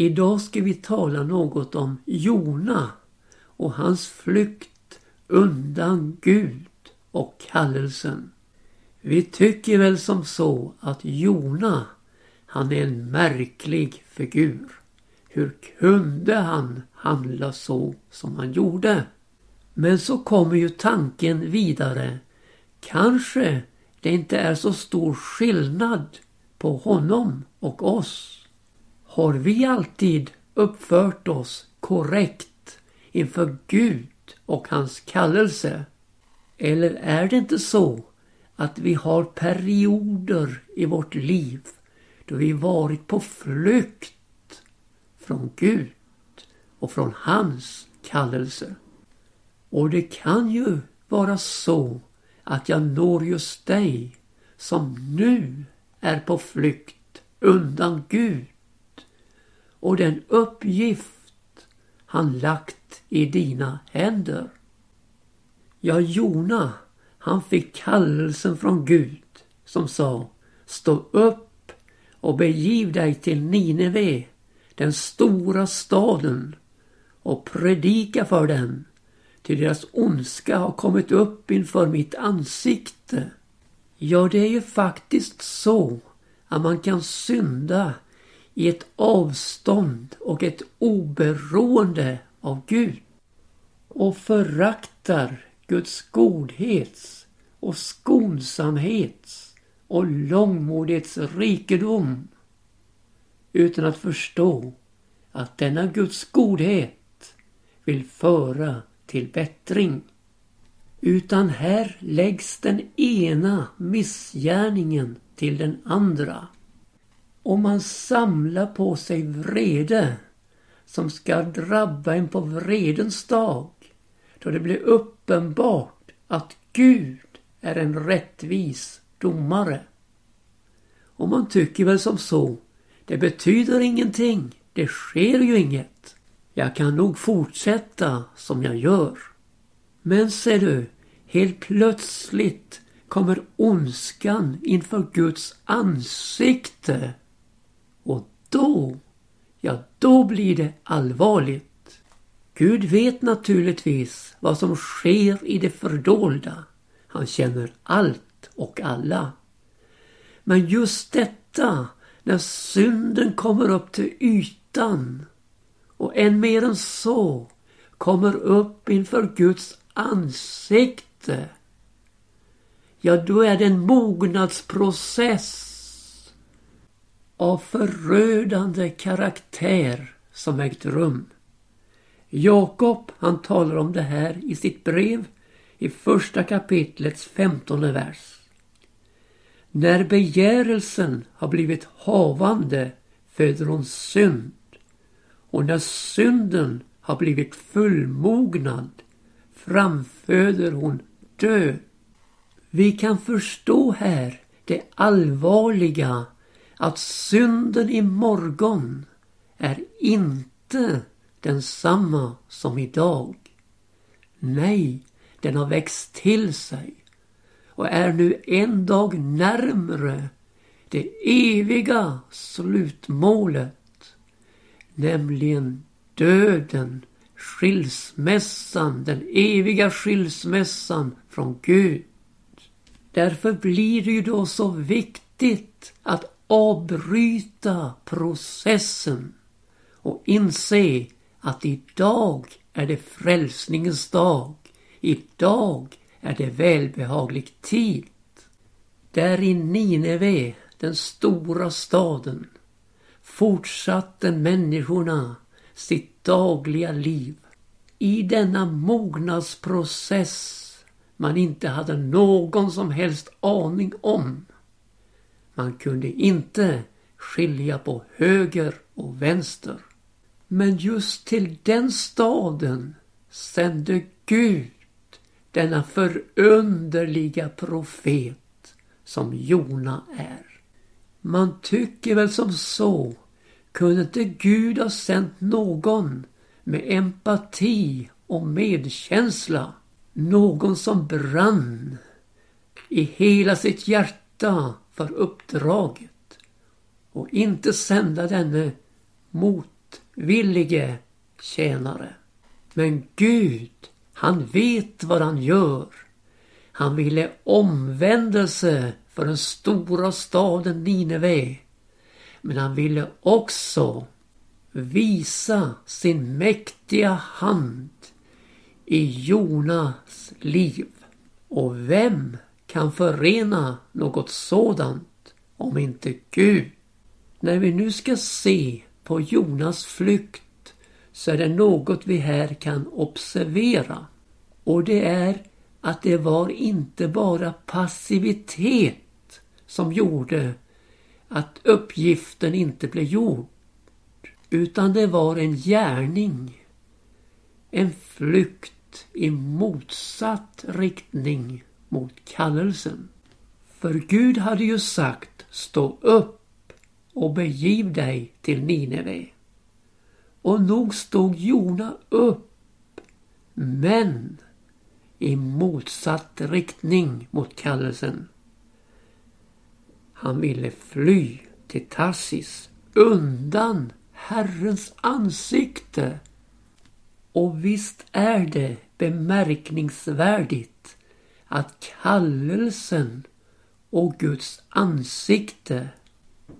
Idag ska vi tala något om Jona och hans flykt undan Gud och kallelsen. Vi tycker väl som så att Jona, han är en märklig figur. Hur kunde han handla så som han gjorde? Men så kommer ju tanken vidare. Kanske det inte är så stor skillnad på honom och oss. Har vi alltid uppfört oss korrekt inför Gud och hans kallelse? Eller är det inte så att vi har perioder i vårt liv då vi varit på flykt från Gud och från hans kallelse? Och det kan ju vara så att jag når just dig som nu är på flykt undan Gud och den uppgift han lagt i dina händer. Ja, Jona, han fick kallelsen från Gud som sa Stå upp och begiv dig till Nineve, den stora staden och predika för den till deras ondska har kommit upp inför mitt ansikte. Ja, det är ju faktiskt så att man kan synda i ett avstånd och ett oberoende av Gud och föraktar Guds godhets och skonsamhets och långmodighets rikedom utan att förstå att denna Guds godhet vill föra till bättring. Utan här läggs den ena missgärningen till den andra. Och man samlar på sig vrede som ska drabba en på vredens dag då det blir uppenbart att Gud är en rättvis domare. Och man tycker väl som så, det betyder ingenting, det sker ju inget. Jag kan nog fortsätta som jag gör. Men ser du, helt plötsligt kommer ondskan inför Guds ansikte. Då, ja då blir det allvarligt. Gud vet naturligtvis vad som sker i det fördolda. Han känner allt och alla. Men just detta, när synden kommer upp till ytan och än mer än så kommer upp inför Guds ansikte. Ja, då är det en mognadsprocess av förödande karaktär som ägt rum. Jakob han talar om det här i sitt brev i första kapitlets femtonde vers. När begärelsen har blivit havande föder hon synd och när synden har blivit fullmognad framföder hon död. Vi kan förstå här det allvarliga att synden i morgon är inte densamma som idag. Nej, den har växt till sig och är nu en dag närmre det eviga slutmålet nämligen döden, skilsmässan, den eviga skilsmässan från Gud. Därför blir det ju då så viktigt att avbryta processen och inse att idag är det frälsningens dag. Idag är det välbehaglig tid. Där i Nineve, den stora staden, fortsatte människorna sitt dagliga liv i denna mognadsprocess man inte hade någon som helst aning om. Man kunde inte skilja på höger och vänster. Men just till den staden sände Gud denna förunderliga profet som Jona är. Man tycker väl som så kunde inte Gud ha sänt någon med empati och medkänsla? Någon som brann i hela sitt hjärta för uppdraget och inte sända denne motvillige tjänare. Men Gud, han vet vad han gör. Han ville omvändelse för den stora staden Nineve. Men han ville också visa sin mäktiga hand i Jonas liv. Och vem kan förena något sådant om inte Gud? När vi nu ska se på Jonas flykt så är det något vi här kan observera. Och det är att det var inte bara passivitet som gjorde att uppgiften inte blev gjord. Utan det var en gärning. En flykt i motsatt riktning mot kallelsen. För Gud hade ju sagt stå upp och begiv dig till Nineve. Och nog stod Jona upp. Men i motsatt riktning mot kallelsen. Han ville fly till Tarsis undan Herrens ansikte. Och visst är det bemärkningsvärdigt att kallelsen och Guds ansikte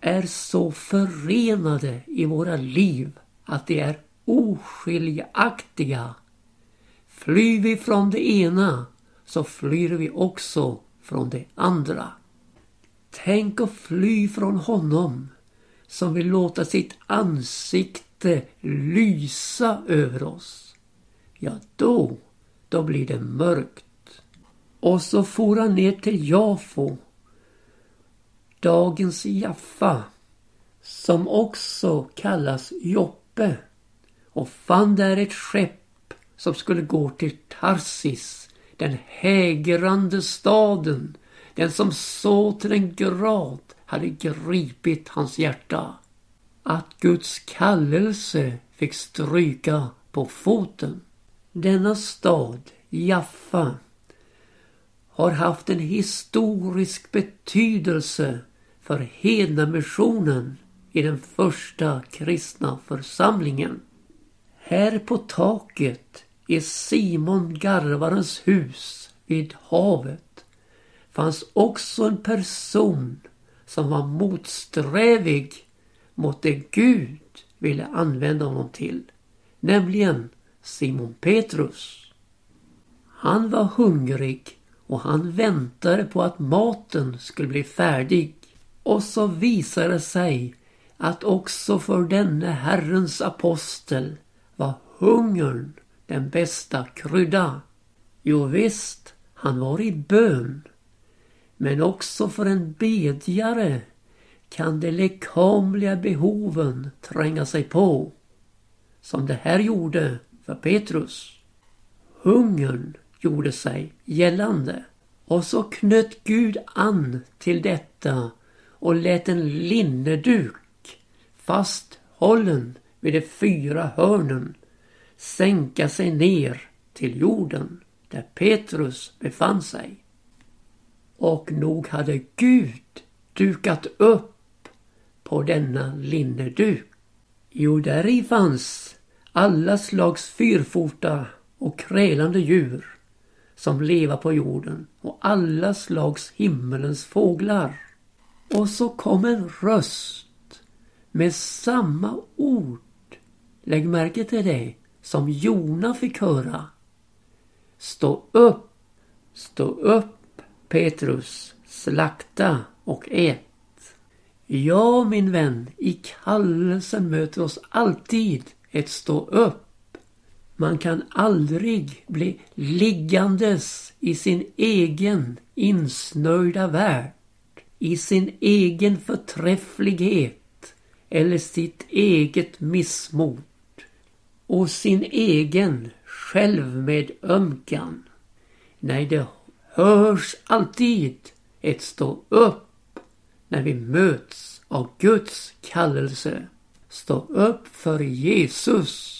är så förenade i våra liv att de är oskiljaktiga. Flyr vi från det ena så flyr vi också från det andra. Tänk att fly från honom som vill låta sitt ansikte lysa över oss. Ja, då, då blir det mörkt. Och så for han ner till Jafo, dagens Jaffa, som också kallas Joppe och fann där ett skepp som skulle gå till Tarsis, den hägrande staden, den som så till en grad hade gripit hans hjärta. Att Guds kallelse fick stryka på foten. Denna stad, Jaffa, har haft en historisk betydelse för hednamissionen i den första kristna församlingen. Här på taket i Simon Garvarens hus vid havet fanns också en person som var motsträvig mot det Gud ville använda honom till. Nämligen Simon Petrus. Han var hungrig och han väntade på att maten skulle bli färdig. Och så visade det sig att också för denne Herrens apostel var hungern den bästa krydda. Jo visst, han var i bön. Men också för en bedjare kan de lekamliga behoven tränga sig på. Som det här gjorde för Petrus. Hungern gjorde sig gällande. Och så knöt Gud an till detta och lät en linneduk fasthållen vid de fyra hörnen sänka sig ner till jorden där Petrus befann sig. Och nog hade Gud dukat upp på denna linneduk. Jo, där i fanns alla slags fyrfota och krälande djur som leva på jorden och alla slags himmelens fåglar. Och så kom en röst med samma ord. Lägg märke till det som Jona fick höra. Stå upp, stå upp Petrus, slakta och ät. Ja, min vän, i kallelsen möter oss alltid ett stå upp. Man kan aldrig bli liggandes i sin egen insnöjda värld, i sin egen förträfflighet eller sitt eget missmod och sin egen självmedömkan. Nej, det hörs alltid ett stå upp när vi möts av Guds kallelse. Stå upp för Jesus.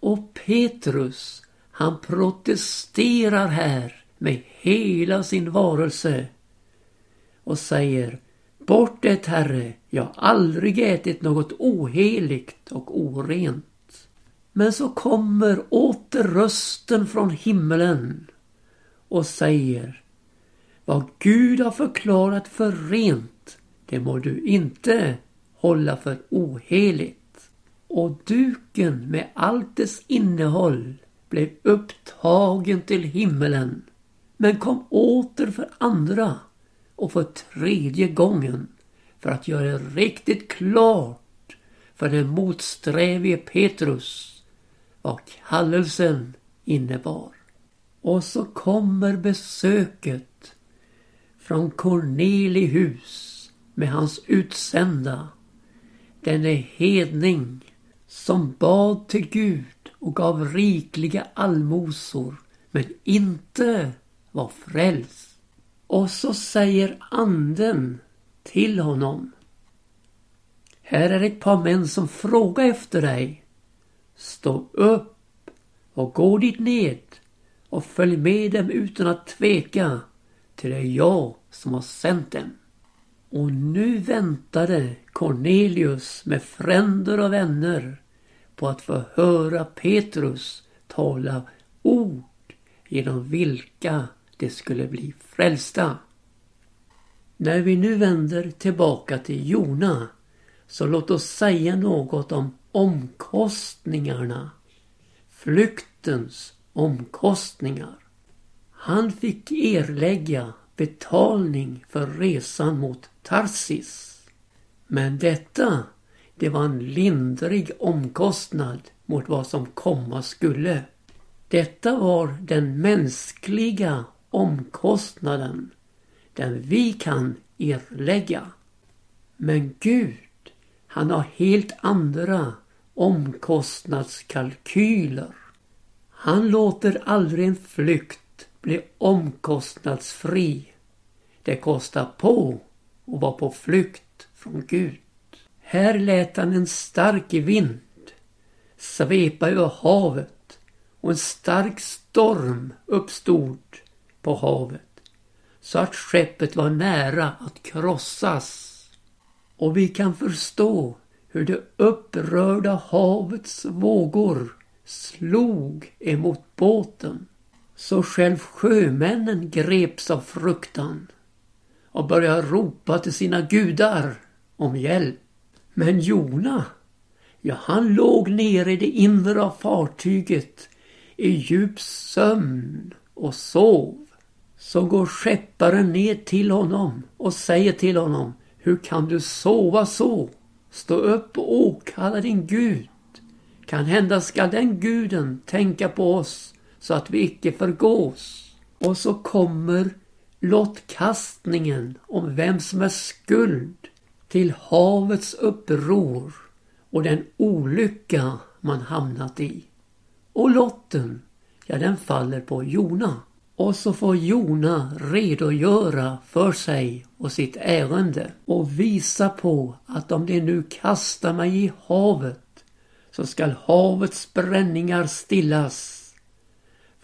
Och Petrus, han protesterar här med hela sin varelse och säger bort det, Herre. Jag har aldrig ätit något oheligt och orent. Men så kommer åter rösten från himmelen och säger Vad Gud har förklarat för rent, det må du inte hålla för oheligt. Och duken med allt dess innehåll blev upptagen till himmelen men kom åter för andra och för tredje gången för att göra det riktigt klart för den motsträvige Petrus vad kallelsen innebar. Och så kommer besöket från Cornelius med hans utsända. Denne hedning som bad till Gud och gav rikliga allmosor men inte var frälst. Och så säger anden till honom. Här är ett par män som frågar efter dig. Stå upp och gå dit ned och följ med dem utan att tveka, till det är jag som har sänt dem. Och nu väntade Cornelius med fränder och vänner på att få höra Petrus tala ord genom vilka de skulle bli frälsta. När vi nu vänder tillbaka till Jona så låt oss säga något om omkostningarna. Flyktens omkostningar. Han fick erlägga betalning för resan mot Tarsis. Men detta, det var en lindrig omkostnad mot vad som komma skulle. Detta var den mänskliga omkostnaden. Den vi kan erlägga. Men Gud, han har helt andra omkostnadskalkyler. Han låter aldrig en flykt bli omkostnadsfri. Det kostar på att vara på flykt från Gud. Här lät han en stark vind svepa över havet och en stark storm uppstod på havet så att skeppet var nära att krossas. Och vi kan förstå hur det upprörda havets vågor slog emot båten. Så själv sjömännen greps av fruktan och började ropa till sina gudar om hjälp. Men Jona, ja han låg nere i det inre av fartyget i djup sömn och sov. Så går skepparen ner till honom och säger till honom Hur kan du sova så? Stå upp och åkalla din Gud. Kan hända skall den guden tänka på oss så att vi icke förgås. Och så kommer lottkastningen om vem som är skuld till havets uppror och den olycka man hamnat i. Och lotten, ja den faller på Jona. Och så får Jona redogöra för sig och sitt ärende och visa på att om de nu kastar mig i havet så skall havets bränningar stillas.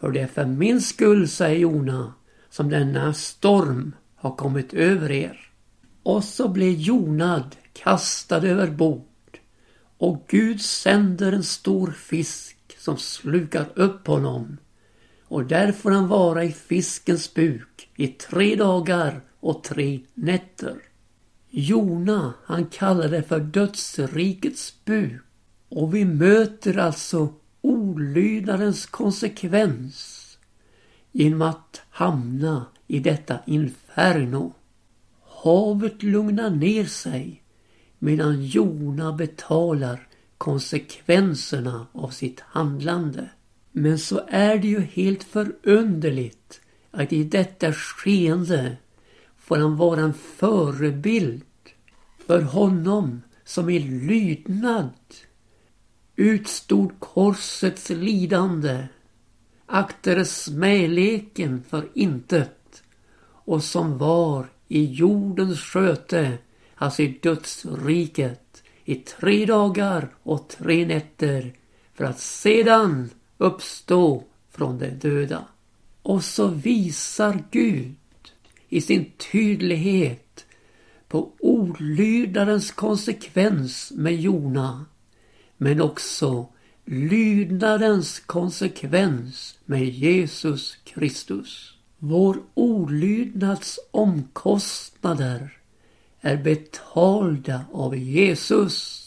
För det är för min skull, säger Jona, som denna storm har kommit över er. Och så blir Jonad kastad över bord och Gud sänder en stor fisk som slukar upp honom och där får han vara i fiskens buk i tre dagar och tre nätter. Jona, han kallar det för dödsrikets buk. Och vi möter alltså olydnadens konsekvens genom att hamna i detta inferno. Havet lugnar ner sig medan Jona betalar konsekvenserna av sitt handlande. Men så är det ju helt förunderligt att i detta skeende får han vara en förebild för honom som i lydnad utstod korsets lidande, aktade smäleken för intet och som var i jordens sköte, alltså i dödsriket, i tre dagar och tre nätter för att sedan uppstå från de döda. Och så visar Gud i sin tydlighet på olydnadens konsekvens med Jona men också lydnadens konsekvens med Jesus Kristus. Vår olydnads omkostnader är betalda av Jesus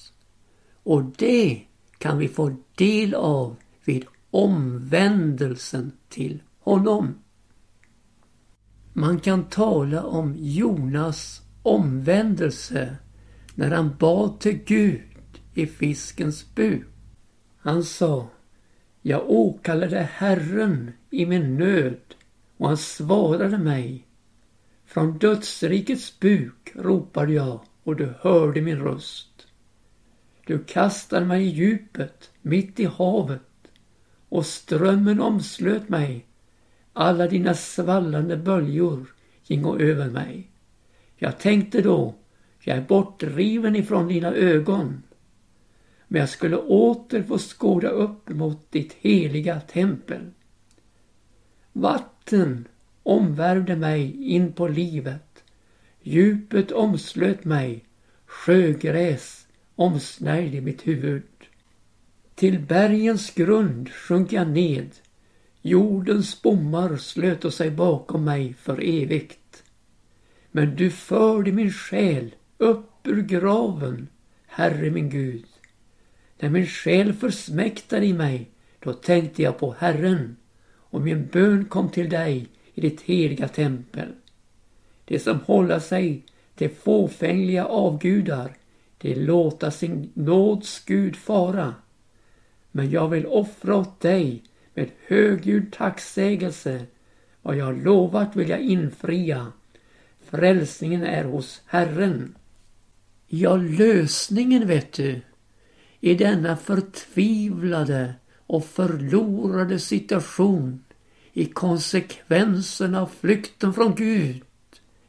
och det kan vi få del av vid omvändelsen till honom. Man kan tala om Jonas omvändelse när han bad till Gud i fiskens buk. Han sa Jag åkallade Herren i min nöd och han svarade mig. Från dödsrikets buk ropade jag och du hörde min röst. Du kastade mig i djupet, mitt i havet och strömmen omslöt mig. Alla dina svallande böljor gingo över mig. Jag tänkte då, jag är bortdriven ifrån dina ögon. Men jag skulle åter få skåda upp mot ditt heliga tempel. Vatten omvärvde mig in på livet. Djupet omslöt mig. Sjögräs omsnärjde mitt huvud. Till bergens grund sjönk jag ned. Jordens bommar slöt sig bakom mig för evigt. Men du förde min själ upp ur graven, Herre min Gud. När min själ försmäktade i mig, då tänkte jag på Herren och min bön kom till dig i ditt heliga tempel. Det som håller sig till fåfängliga avgudar, det låta sin nåds Gud fara. Men jag vill offra åt dig med högljudd tacksägelse. Vad jag lovat vill jag infria. Frälsningen är hos Herren. Ja, lösningen vet du, i denna förtvivlade och förlorade situation i konsekvensen av flykten från Gud,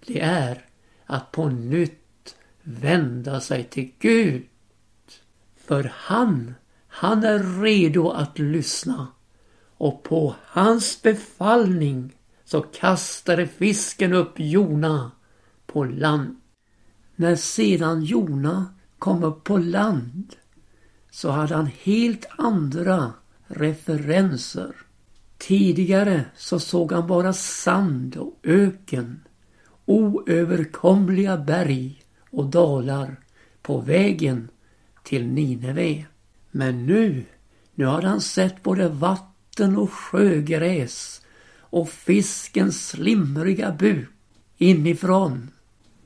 det är att på nytt vända sig till Gud. För han, han är redo att lyssna och på hans befallning så kastade fisken upp Jona på land. När sedan Jona kom upp på land så hade han helt andra referenser. Tidigare så såg han bara sand och öken, oöverkomliga berg och dalar på vägen till Nineve. Men nu, nu hade han sett både vatten och sjögräs och fiskens slimriga buk inifrån.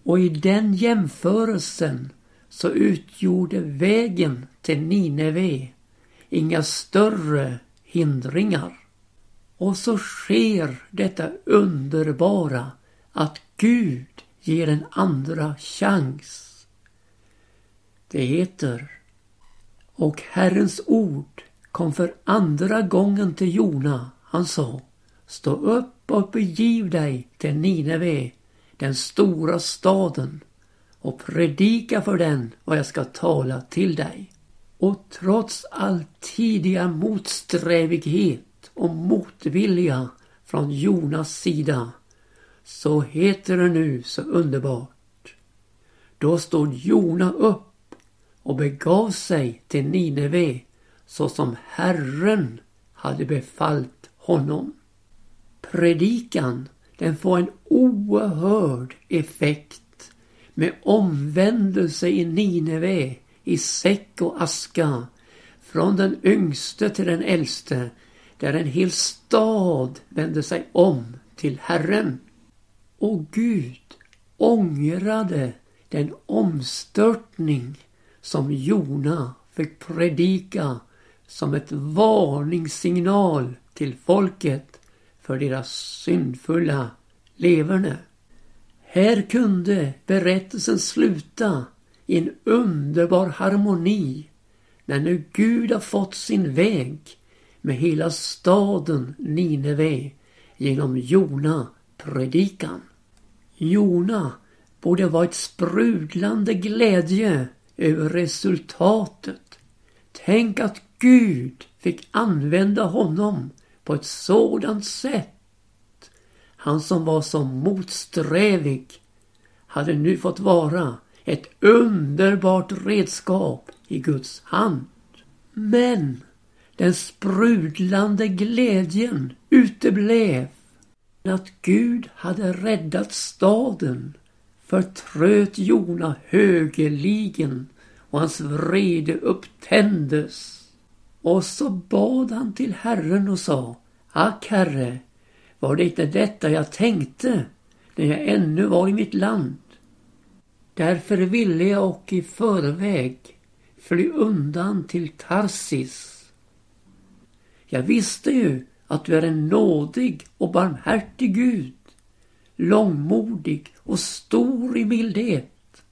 Och i den jämförelsen så utgjorde vägen till Nineve inga större hindringar. Och så sker detta underbara att Gud ger en andra chans. Det heter Och Herrens ord kom för andra gången till Jona. Han sa Stå upp och begiv dig till Nineve, den stora staden och predika för den vad jag ska tala till dig. Och trots all tidiga motsträvighet och motvilja från Jonas sida så heter det nu så underbart. Då stod Jona upp och begav sig till Nineve så som Herren hade befallt honom. Predikan den får en oerhörd effekt med omvändelse i Nineve i säck och aska från den yngste till den äldste där en hel stad vände sig om till Herren. Och Gud ångrade den omstörtning som Jona fick predika som ett varningssignal till folket för deras syndfulla leverne. Här kunde berättelsen sluta i en underbar harmoni när nu Gud har fått sin väg med hela staden Nineve genom Jona predikan. Jona borde vara ett sprudlande glädje över resultatet. Tänk att Gud fick använda honom på ett sådant sätt. Han som var så motsträvig. hade nu fått vara ett underbart redskap i Guds hand. Men den sprudlande glädjen uteblev. Att Gud hade räddat staden förtröt Jona högeligen och hans vrede upptändes. Och så bad han till Herren och sa Ack Herre, var det inte detta jag tänkte när jag ännu var i mitt land? Därför ville jag och i förväg fly undan till Tarsis. Jag visste ju att du är en nådig och barmhärtig Gud, långmodig och stor i mildhet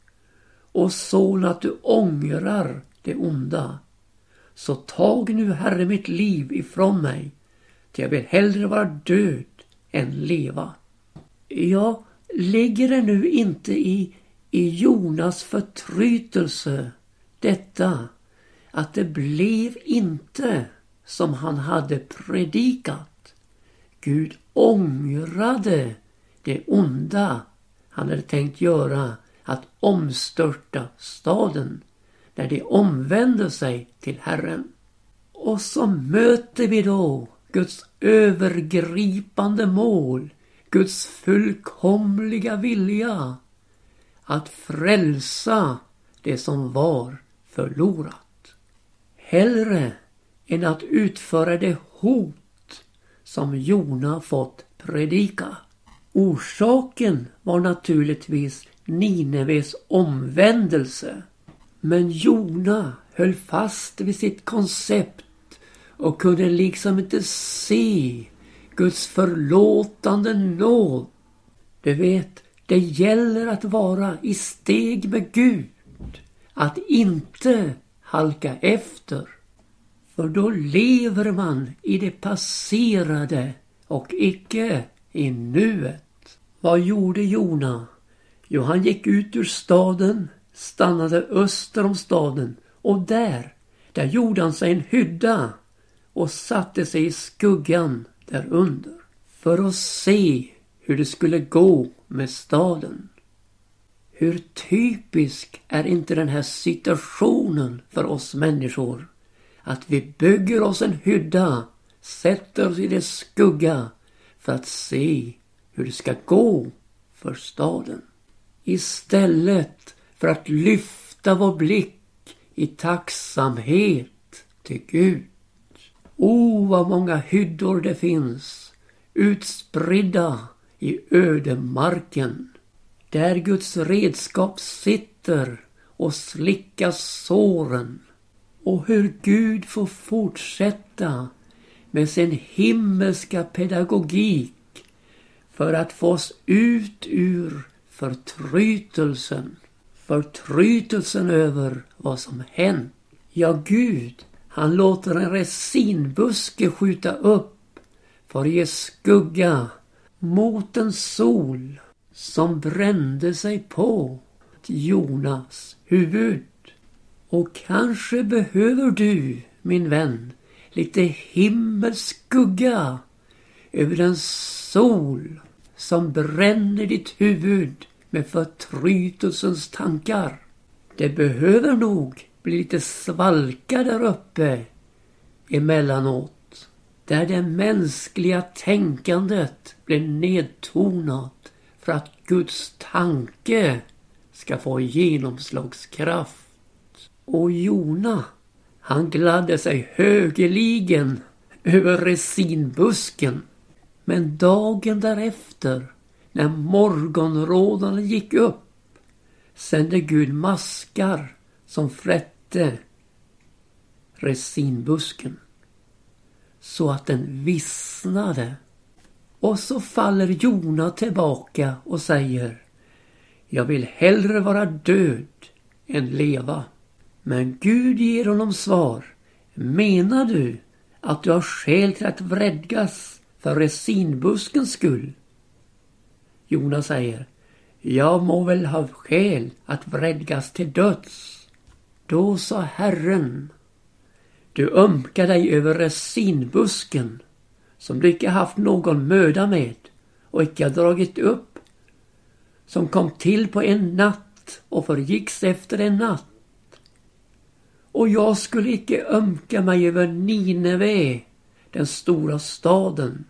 och sån att du ångrar det onda. Så tag nu, Herre, mitt liv ifrån mig, till jag vill hellre vara död än leva. Jag ligger det nu inte i, i Jonas förtrytelse detta att det blev inte som han hade predikat. Gud ångrade det onda han hade tänkt göra att omstörta staden när de omvände sig till Herren. Och så möter vi då Guds övergripande mål, Guds fullkomliga vilja att frälsa det som var förlorat. Hellre än att utföra det hot som Jona fått predika. Orsaken var naturligtvis Nineves omvändelse. Men Jona höll fast vid sitt koncept och kunde liksom inte se Guds förlåtande nåd. Du vet, det gäller att vara i steg med Gud. Att inte halka efter. För då lever man i det passerade och icke i nuet. Vad gjorde Jona? Jo, han gick ut ur staden, stannade öster om staden och där, där gjorde han sig en hydda och satte sig i skuggan därunder för att se hur det skulle gå med staden. Hur typisk är inte den här situationen för oss människor? Att vi bygger oss en hydda, sätter oss i dess skugga för att se hur det ska gå för staden. Istället för att lyfta vår blick i tacksamhet till Gud. O, vad många hyddor det finns utspridda i ödemarken. Där Guds redskap sitter och slickar såren. Och hur Gud får fortsätta med sin himmelska pedagogik för att få oss ut ur förtrytelsen. Förtrytelsen över vad som hänt. Ja, Gud, han låter en resinbuske skjuta upp för att ge skugga mot en sol som brände sig på Jonas huvud. Och kanske behöver du, min vän, lite himmelskugga över den sol som bränner ditt huvud med förtrytelsens tankar. Det behöver nog blir lite svalka där uppe emellanåt. Där det mänskliga tänkandet blir nedtonat för att Guds tanke ska få genomslagskraft. Och Jona, han gladde sig högeligen över resinbusken. Men dagen därefter, när morgonrådarna gick upp, sände Gud maskar som frätte resinbusken så att den vissnade. Och så faller Jona tillbaka och säger Jag vill hellre vara död än leva. Men Gud ger honom svar. Menar du att du har skäl till att vredgas för resinbuskens skull? Jona säger Jag må väl ha skäl att vredgas till döds. Då sa Herren Du ömkar dig över resinbusken som du icke haft någon möda med och icke har dragit upp som kom till på en natt och förgicks efter en natt. Och jag skulle icke ömka mig över Nineve, den stora staden,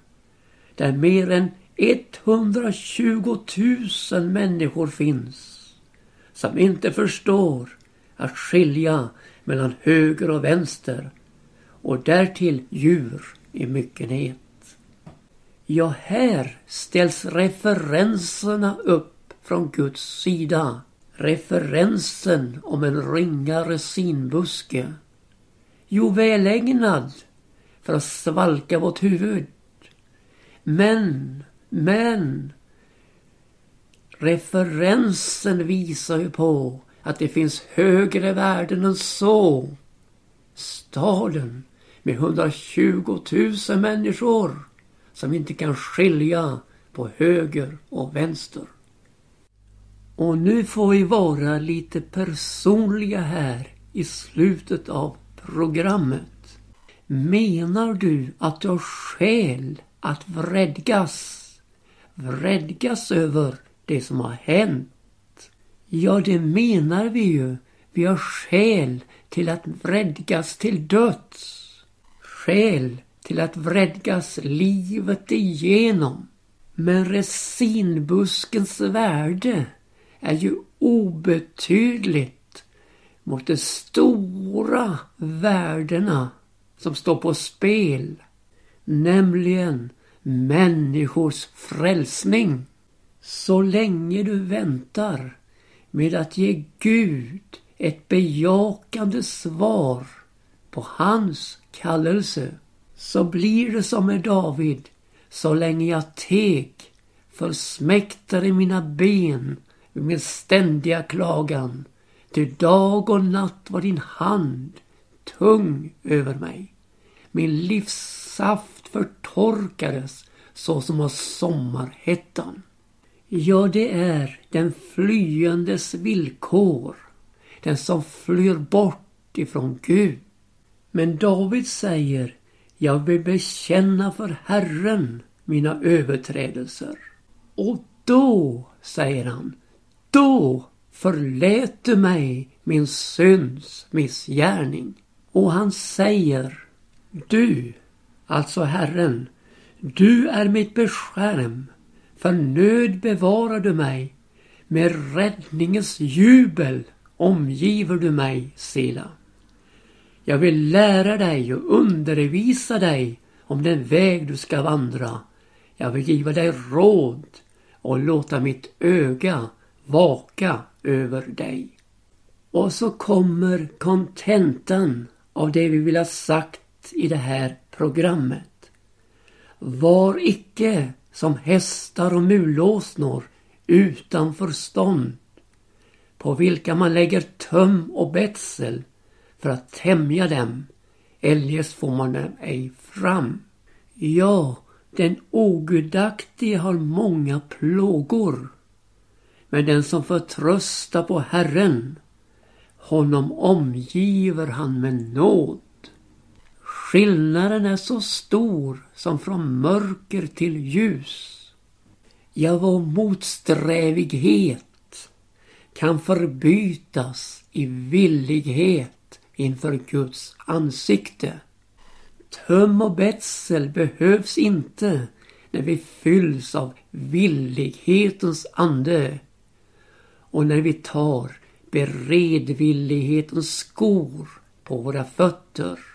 där mer än 120 000 människor finns som inte förstår att skilja mellan höger och vänster och därtill djur i myckenhet. Ja, här ställs referenserna upp från Guds sida. Referensen om en ringa resinbuske. Jo, välägnad för att svalka vårt huvud. Men, men. Referensen visar ju på att det finns högre värden än så. Staden med 120 000 människor som inte kan skilja på höger och vänster. Och nu får vi vara lite personliga här i slutet av programmet. Menar du att du har skäl att vredgas? Vredgas över det som har hänt? Ja, det menar vi ju. Vi har skäl till att vredgas till döds. Skäl till att vredgas livet igenom. Men resinbuskens värde är ju obetydligt mot de stora värdena som står på spel. Nämligen människors frälsning. Så länge du väntar med att ge Gud ett bejakande svar på hans kallelse så blir det som med David. Så länge jag teg försmäktade mina ben med min ständiga klagan. Till dag och natt var din hand tung över mig. Min livssaft förtorkades så som av sommarhettan. Ja, det är den flyendes villkor. Den som flyr bort ifrån Gud. Men David säger jag vill bekänna för Herren mina överträdelser. Och då, säger han, då förlät du mig min synds missgärning. Och han säger, du, alltså Herren, du är mitt beskärm. För nöd bevarar du mig. Med räddningens jubel omgiver du mig, Sela. Jag vill lära dig och undervisa dig om den väg du ska vandra. Jag vill giva dig råd och låta mitt öga vaka över dig. Och så kommer kontentan av det vi vill ha sagt i det här programmet. Var icke som hästar och mulåsnor utan förstånd på vilka man lägger töm och betsel för att tämja dem, eljest får man dem ej fram. Ja, den ogudaktige har många plågor. Men den som förtröstar på Herren, honom omgiver han med nåd. Skillnaden är så stor som från mörker till ljus. Ja, vår motsträvighet kan förbytas i villighet inför Guds ansikte. Töm och betsel behövs inte när vi fylls av villighetens ande och när vi tar beredvillighetens skor på våra fötter.